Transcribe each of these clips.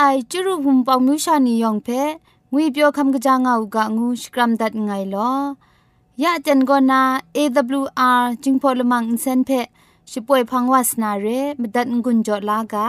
ไอจุรุภุมปองมิวชานียองเพงุยเปียวคำกะจางเอากะงูสกรัมดัดไงลอยะจันโกนา AWR จิงพอลมังอินเซนเพช่วยพังวาสนาเรมดัดงุนจอลากา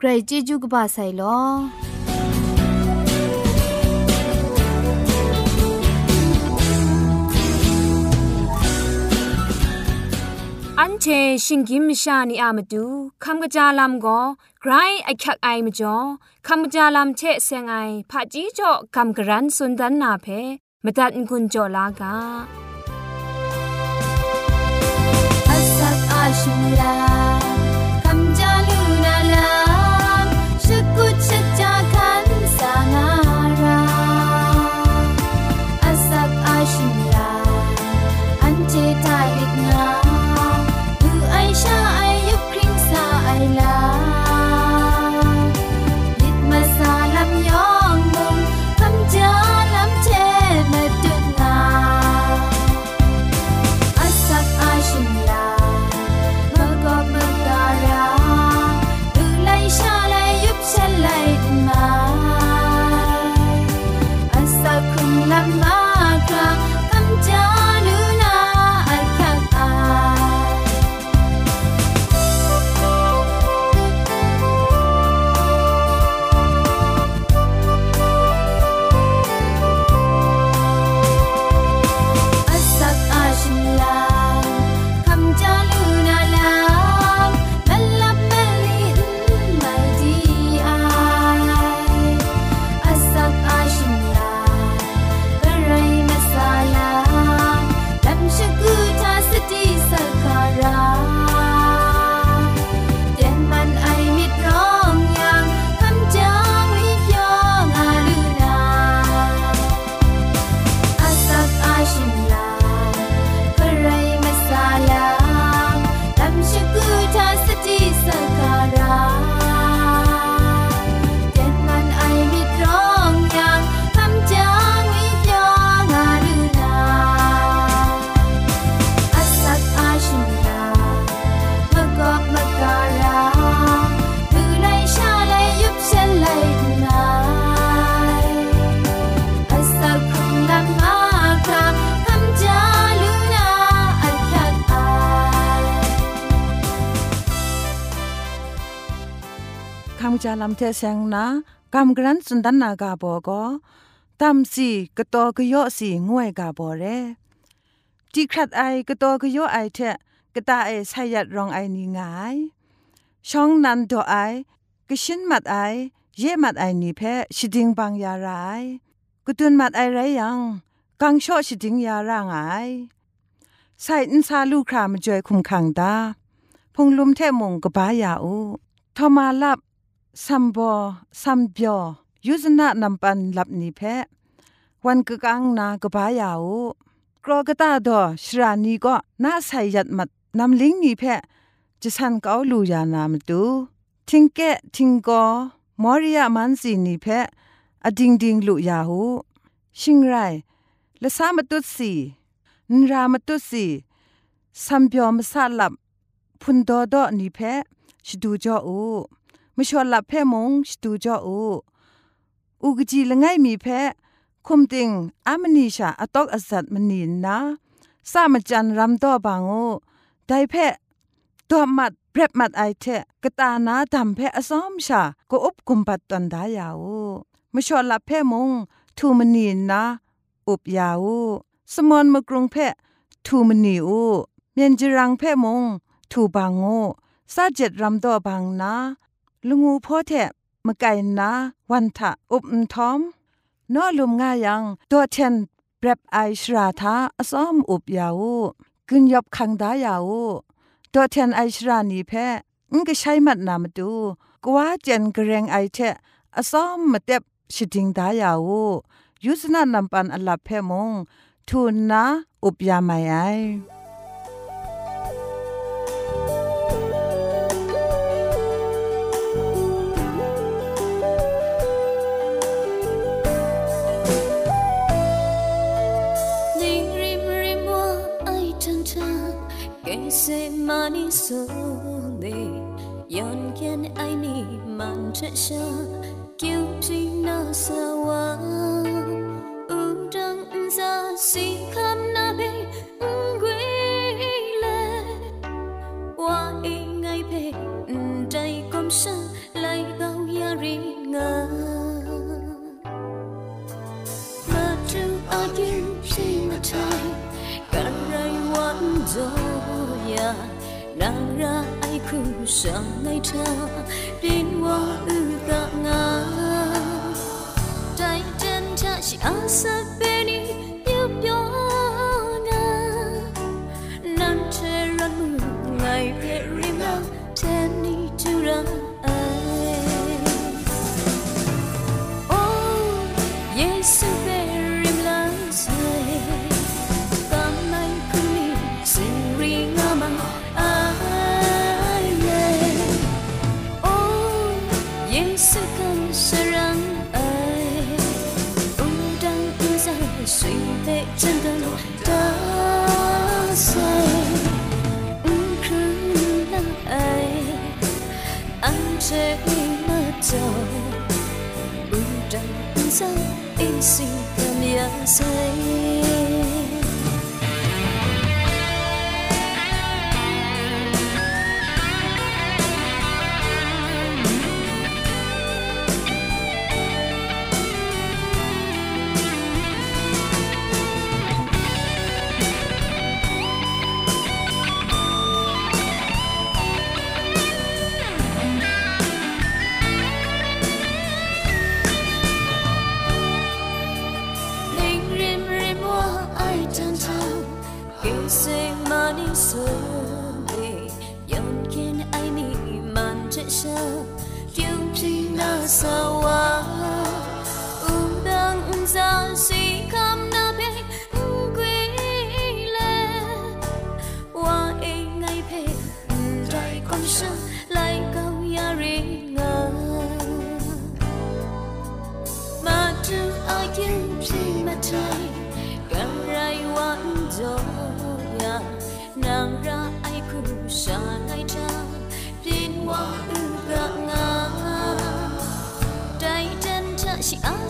ใครจีจูกบาไซลออันเชชิงกิมชานีอามาดูคำกระจาลำก็ไกรไอคักไอมาจ่อคำกระจาลำเชเซงไอผาจีจ่อคำกระรันสุนดันนาเพมตัดกุญจ่อลากาอัสักอาชิมลา จาลำเทเซงนากำกรันสุนดันนากาโบก็ตัมสีกะตอกะยอสีงวยกาโบเรจีครัดไอกะตอกะยอไอเทกะตาเอไซยัดรองไอนีงายช่องนันโดไอกะชินมัดไอเยมัดไอนีเพชิดิงบางยาไรกะตุนมัดไอไรยังกังชอชิดิงยาร่างไอใส่อินซาลูครามจอยคุมขังตาพงลุมเทมงกบ้ายาอูทอมาลับ สัมบอสัมเบียวยุซนะนำปันลับนิเพวันกกังนากบายาวกรอกตาดอชรานีก็น่าใส่ยัดมัดนำลิงนีเพจะสันเกาลูยานามตูทิงเกทิงกอมอริยามันสีนีเพอดิงดิงลุยาหูชิงไรละสามตุสีนรามตุสีสัมเบียวมสาลับพุนดอดอนีเพชดูจออู มชวนลับแพ่มงสตูจ่ออูอุกจีละไงมีแพ้คุมติงอามนีชาอตอกอสัตมนีนนะสามจันรำต่อบางโอได้แพ้ตัวมัดเปรบมัดไอเทกตานาดำแพ้อซอมชาก็อุบกุมปัดตันดายาวมชวนลับแพ่มงทูมนีนนะอุบยาวสมอนมกรุงแพ้ทูมนีอูเมียนจรังแพ่มงทูบางโอซาเจ็ดรำต่อบางนะ ลุงูพ่อแทะมะไก่นาวันทะอุบทอมนอลุมง่ายังตัวเทนเปรบไอชราทาอซ้อมอุบยาวกึนยบคังดายาวตัวเทนไอชรานีแพ้งก็ใช้มัดนามาดูกว่าเจนกระเรงไอเทะอซ้อมมาเต็บชิดิงดายาวยุสนานำปันอลับแพมงทูนนะอุบยาไม่ไอ se mani so de yon ken ai ni man che sha kyu chi na sa wa u dang za si kha Sáng nay, cha 查是阿三 giờ bưng trăng sông in xin cảm nhận giây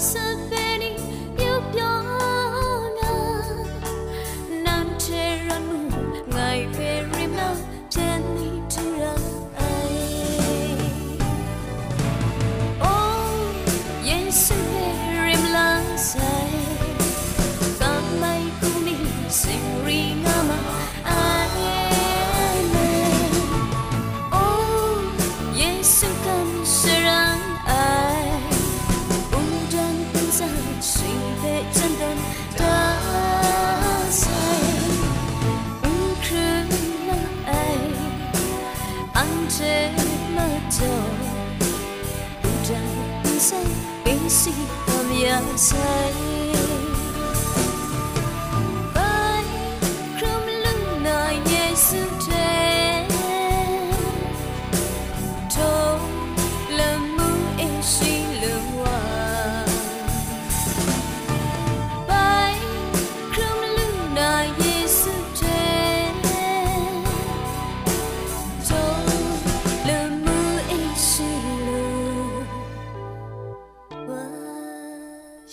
something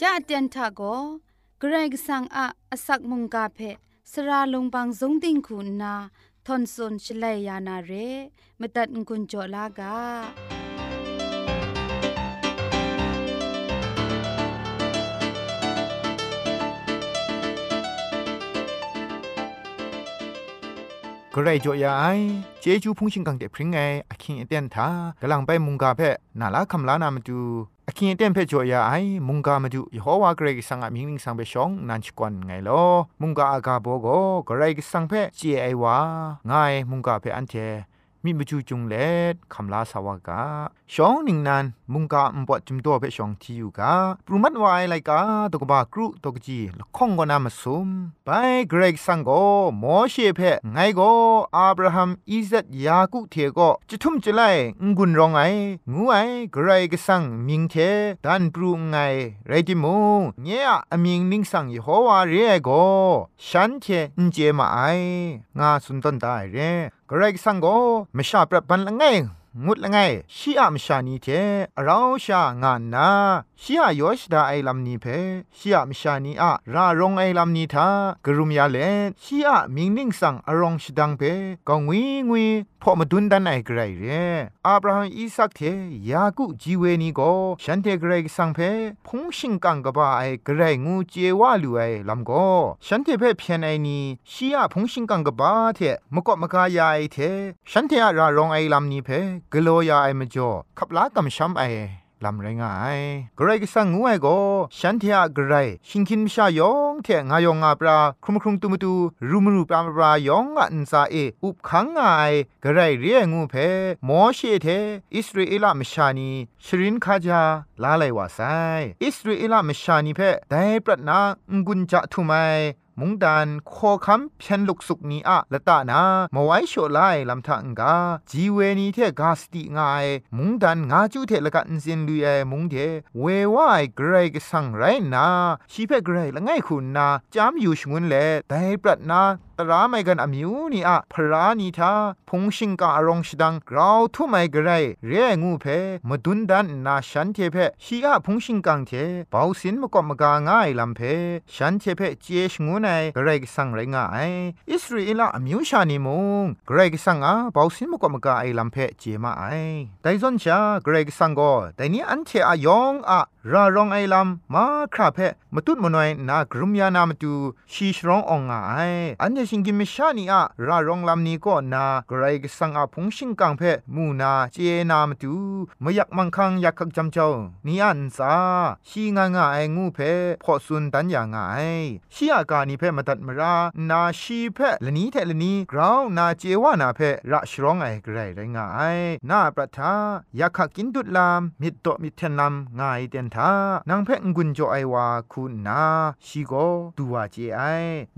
ยะเตียนทาโกเกรกสังอะอสักมุงกาเพสระลงบางสงติงคุณนาทอนซนชลัยยานาเรมตัดกุญจลากาก็ไรจ่อยาไอเจจูพุงชิงกังเดพริงไงอคิงเตียนทากำลังไปมุงกาเพน่าลาคำลานามาดู အခင်တင့်ဖက်ကျော်ရအိုင်မုန်ကာမဒုယေဟောဝါဂရိတ်ဆန်ကမင်းင်းဆောင်ပဲရှောင်းနန်ချကွန်ငိုင်လောမုန်ကာအကာဘောကိုဂရိတ်ဆန်ဖက်ချီအိုင်ဝါငိုင်မုန်ကာဖက်အန်တဲ့ กไรกสังเพเจไอวาไงมุงกาเพอันเทมิมจูจุงเลดคำลาสาวกาชองนิงนันมุงกาอมปจุมตัวเพชองที่อยู่กาปรุมัดวายไลกาตกบากรุตกจีละข้องก็นามาซุมไปเกรกสังโกโมเชเพไงโกอับราฮัมอิซัดยากุเทโกจะทุ่มจะไลงุนรองไงงูไอเกรกสังมิงเทดันปรุงไงไรติมูเนี่ยอมิงนิงสังยโฮวาเรโกฉันเทนเจมาไองาสุนตันได้เร กระไรสังโกไม่ชาปรับบันละไง งุดละไงชีอะมชานีเทเราชางานนาชีอะยอชดาไอลัมนีเพชีอะมชานีอะรารงไอลัมนีทากรุมยาเลชีอะมิงนิ่งสังอรองชดังเพกงวีงวีพอมาดุนดันไอไกรเรอับราฮัมอีสักเทยากุจีเวนีโกฉันเทไกรสังเพพงชิงกังกบาไอไกรงูเจวาลูไอลำโกฉันเทเพเพียนไอนีชีอะพงชิงกังกบาเทมกอมกายาไอเทฉันเทอะรารองไอลัมนีเพกโลยาไอมจ่อขับลากำช้ำไอลำไรงายกรกสังงวยก็ฉันเทียกรชิงคินมชายองเทงายองอาปราครุมครุมตุมตูรุมรูปรามปรายองอันซาเออุบขังงายกรเรียงูเพมอเชเทอิสราเอลมชานีชรินคาจาลาไลวาไซอิสราเอลมชานีเพไดปรนางกุญจะทุไม มุงดันโคคำเพียนลุกสุกนี้อะละตานามาไว้โชไลลำทังกาจีเวนีเทกาสติงายมุงดันงาจูเทละกันเซนลุยเอมุงเทเววายเกรกสังไรนาชีเพเกรละไงคุณนาจามอยู่ชงุนเลแต่ปรัดนาตราไม่กันอมิวนี่อะพรานีทาพงชิงกาอรองชดังกราวทุไม่กระไรเรียงูเพมดุนดันนาฉันเทเพชีอะพงชิงกังเทเบาสินมกอมกาง่ายลำเพฉันเทเพเจชงูไนกระไรกสังไรง่ายอิสราเอลอมิวชานิมงกระไรกสังอาเบาสินมกอมกาไอลำเพเจมาไอแต่ซอนชากระไรกสังก็แต่นี้อันเทอายองอะรารองไอลำมาคราเพมตุดมนวยนากรุมยานามตูชีชรององไออันเชิงกิมชานีอะรารองลำนี้ก็นากรกสังอาพงชิงกังเพมูนาเจนามตูไม่อยักมังคังอยักขักจำเจ้านี่อันซาชีงางาไองูเพพอสุนดันยางไอชีอาการนี้เพมาตัดมรานาชีเพละนี้เทละนี้กราวนาเจวานาเพระชรองไอไกรไรงาไอนาประทาอยักขักกินดุดลามมิดโตมิเทนลำงายเตียนทานางเพงกุนโจไอวาคุณนาชีโกตัวเจไอ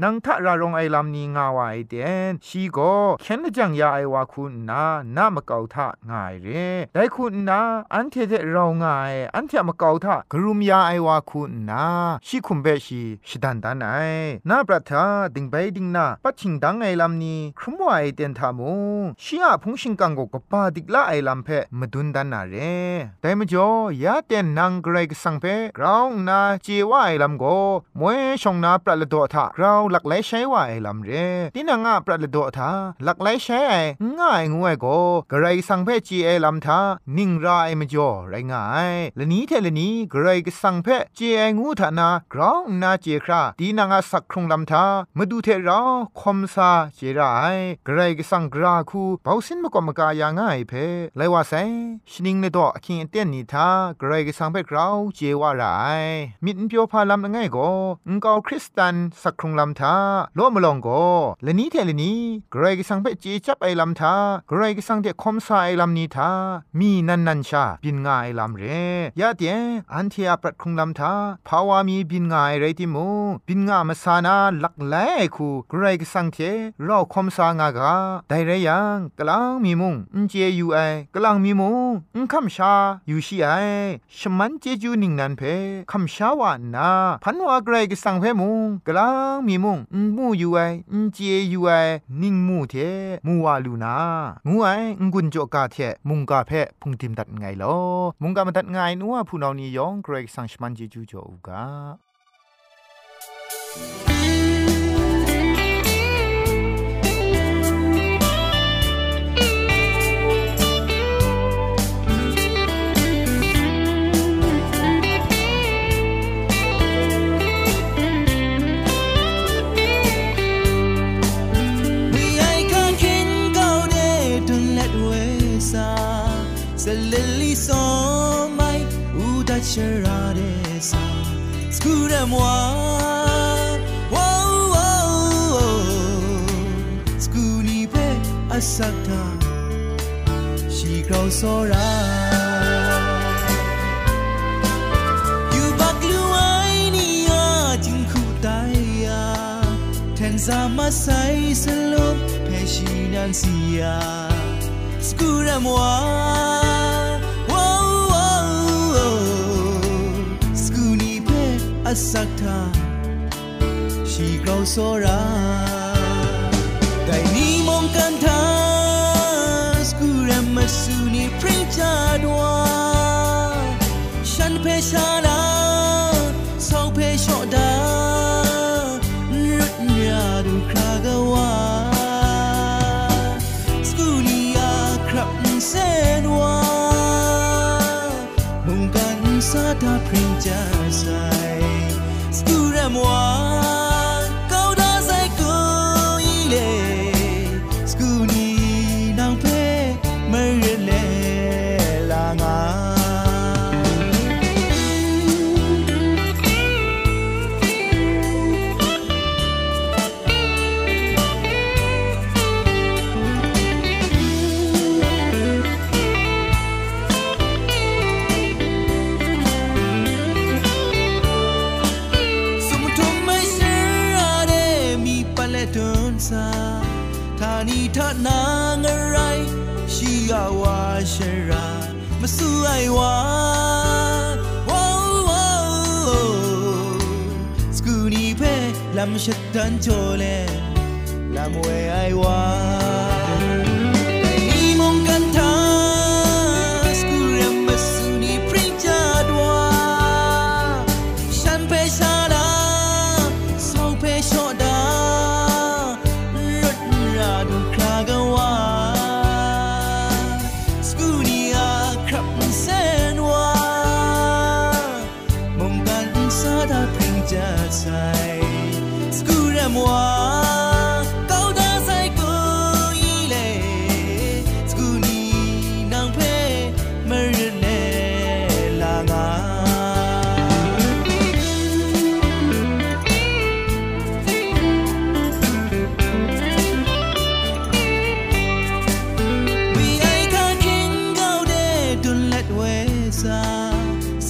นางทะรารองไอลำนี้งาวาไอเตียนชีโกเข็นจังยาไอวาคุณนานามะเกาทะง่ายเรได้คุณนาอันเทเทเราง่าย อันเทมะเกาทะกรุมยาไอวาคุณนาชีคุมเบชีชิดันดานไอนาปรัทาดิงไปดิงนาปัจฉิงดังไอลำนี้ครุมวาไอเตียนทามุชีอาพงชิงกังโกกปาดิกละไอลำเพมดุนดันนาเรแต่มจ่อยาเตียนนางเกรกสังเพกราวนาเจวาไอลำโกมวยชงนาปรัลโดทากราวหลักไหลใช้วาไอลำเรตินางาปรัลโดทาหลักไหลใช้ไอง่ายงวยโกกระไรสังเพจีไอลำทานิ่งรายมจ่อไรง่ายละนี้เทละนี้กระไรก็สังเพจีไองูทานากราวนาเจคราตีนางาสักครงลำทามาดูเทราคมซาเจรากระไรก็สังกราคูเบาสินมกอมกายาง่ายเพไลว่าไซชนิงเลดอคิงเตียนนีทากระไรก็สังเพกราวเจวาไรมิดเปียวพาลำง่ายโกงกาคริสตันสักครงลำทาโลมลองโกละนี้เทลนี้กระไรก็สังเพจีจับไอลำทากรก็สังเดคอมซาไอลำนี้ทามีนันนันชาบินงายลำเรยาเดียอันเทียปรัดคงลำทาภาวามีบินงายไรติมูบินงามาสานาลักแหลคูกรก็สังเทเราคอมซางากาไดเรยังกลางมีมุงอุเจยูไอกลางมีมุงอุคัมชาอยู่ชีไอชมันเจจูนิงนันเพคัมชาวานาพันวากรก็สังเพมุงกลางมีมุงอุมูยูไออุเจยูไอนิงมูเทมูวาลูนางูไองุนโจกาเทมุงกาเพพุงติมตัดไงลอมุงกามาตัดไงนัวผู้นานียองเกรกสังชมันเจจูโจอูกา share this school and moi wow wow school ni pe asakta she grows so right sama sai selo pe shi nan sia skura moi အစက်တာရှိကောစောရာဒိုင်နီမွန်ကန်တာစကူရမဆူနီပရင်ချာဒွာရှန်ဖေရှာလာ làm cho tan trôi lên làm quê ai quá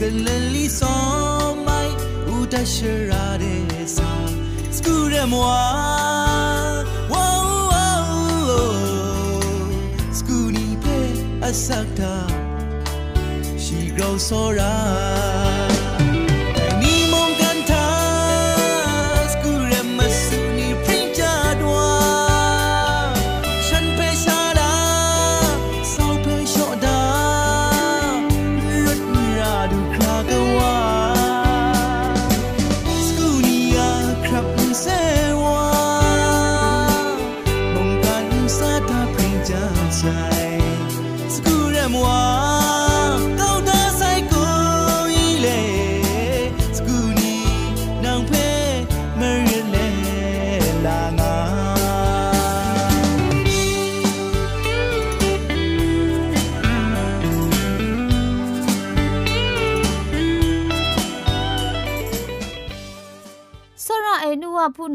and lily so my uta sharade sa screw them wa wow wow screw ni pe asakta she grows so right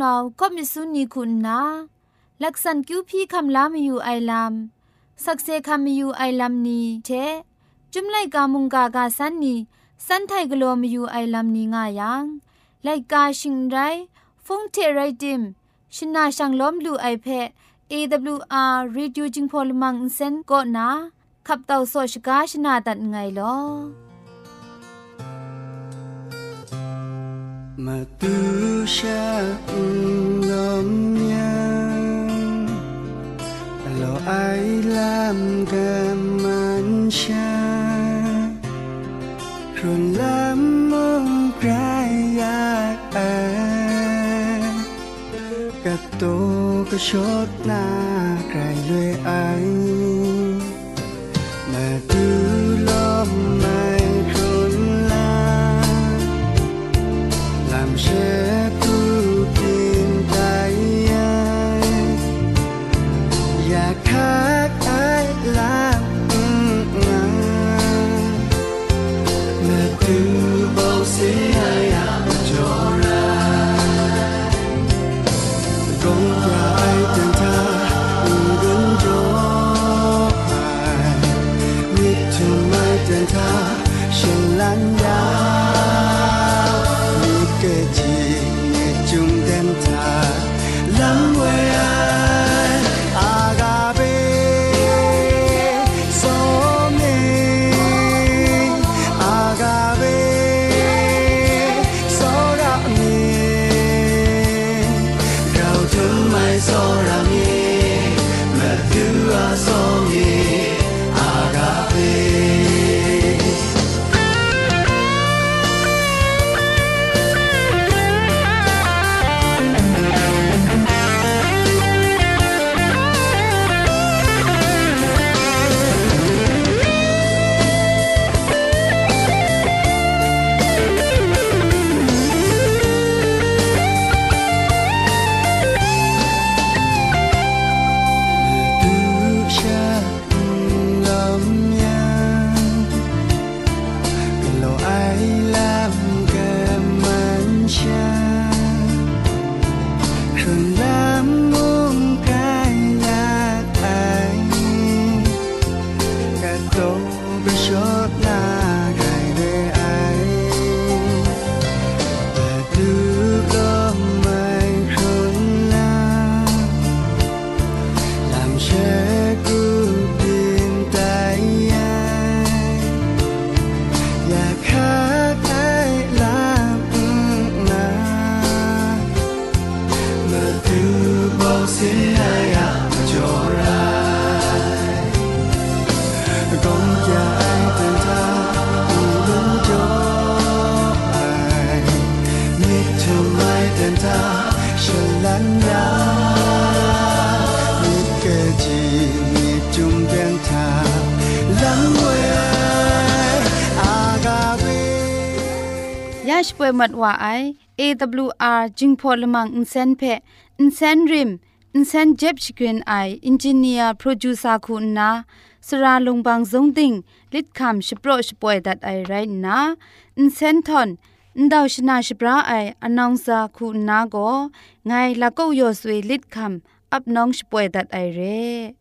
นาก็มิสุนีคุณนาลักษันคิวพี่คำลามอยู่ไอลัมสักเซคำอยู่ไอลัมนี้เทจุมไลกามุงกากาสันนีสันไทกลัวมอยู่ไอลัมนี้ง่ายังไลกาชิงไรฟงเทไรดิมชินาชังล้อมลูไอเพะ AWR Reducing Polymer Insen ก็นาขับเต่าโซชกาชนาตัดไงลอ mà tư xác ngâm nhang lo ai làm cam ăn xa rồi làm mong trái ai cả tô cả chốt na cài lưỡi ai? ยาชป่วยหมัดว่าไอ AWR จิงพอลมังอินเซนเพอินเซนริมอินเซนเจ็บชกรีนไออินจิเนียร์โปรดิวเซอร์คุณนาสราลงบางซงติงลิดคำชโปรชป่วยดัดไอไรนะอินเซนทอนန်ဒေါရှနာရှပရာအိုင်အနောင်စာခုနာကိုငိုင်လကောက်ယောဆွေလစ်ခမ်အပနောင်ရှပွဲဒတ်အိုင်ရဲ